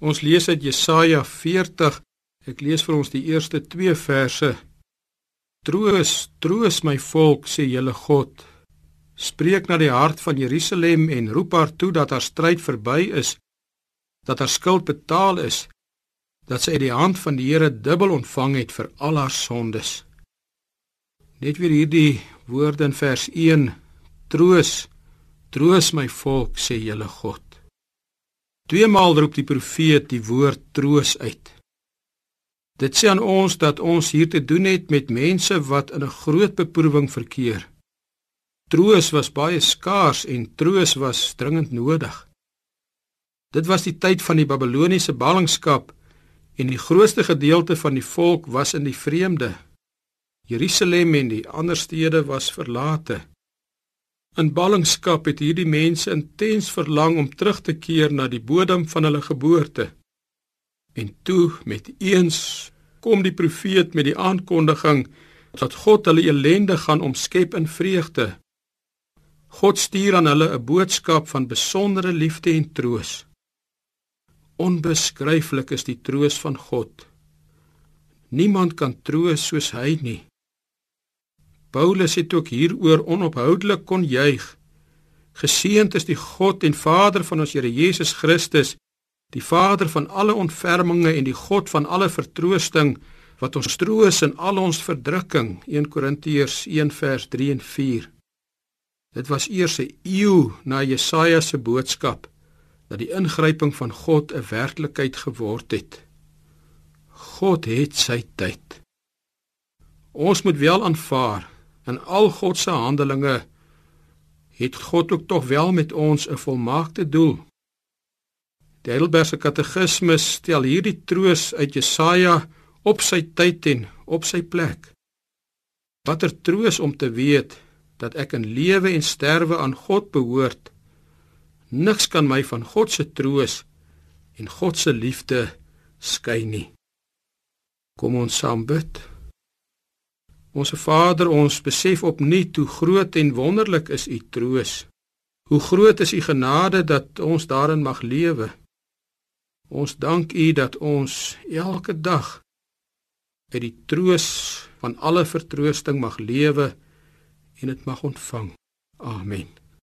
Ons lees uit Jesaja 40. Ek lees vir ons die eerste 2 verse. Troos, troos my volk, sê julle God. Spreek na die hart van Jerusalem en roep haar toe dat haar stryd verby is, dat haar skuld betaal is, dat sy uit die hand van die Here dubbel ontvang het vir al haar sondes. Net weer hierdie woorde in vers 1. Troos, troos my volk, sê julle God. Tweemaal roep die profeet die woord troos uit. Dit sê aan ons dat ons hier te doen het met mense wat in 'n groot beproewing verkeer. Troos was baie skaars en troos was dringend nodig. Dit was die tyd van die Babiloniese ballingskap en die grootste gedeelte van die volk was in die vreemde. Jerusalem en die ander stede was verlate. In ballingskap het hierdie mense intens verlang om terug te keer na die bodem van hulle geboorte. En toe met eens kom die profeet met die aankondiging dat God hulle ellende gaan omskep in vreugde. God stuur aan hulle 'n boodskap van besondere liefde en troos. Onbeskryflik is die troos van God. Niemand kan troos soos hy nie. Paulus het ook hieroor onophoudelik kon juig. Geseënd is die God en Vader van ons Here Jesus Christus, die Vader van alle ontferminge en die God van alle vertroosting wat ons troos in al ons verdrukking. 1 Korintiërs 1 vers 3 en 4. Dit was eers 'n eeu na Jesaja se boodskap dat die ingryping van God 'n werklikheid geword het. God het sy tyd. Ons moet wel aanvaar In al God se handelinge het God ook tog wel met ons 'n volmaakte doel. Die Heidelbergse Katekismus stel hierdie troos uit Jesaja op sy tyd en op sy plek. Watter troos om te weet dat ek in lewe en sterwe aan God behoort. Niks kan my van God se troos en God se liefde skei nie. Kom ons saam bid. Onse Vader, ons besef opnuut hoe groot en wonderlik is u troos. Hoe groot is u genade dat ons daarin mag lewe. Ons dank u dat ons elke dag uit die troos van alle vertroosting mag lewe en dit mag ontvang. Amen.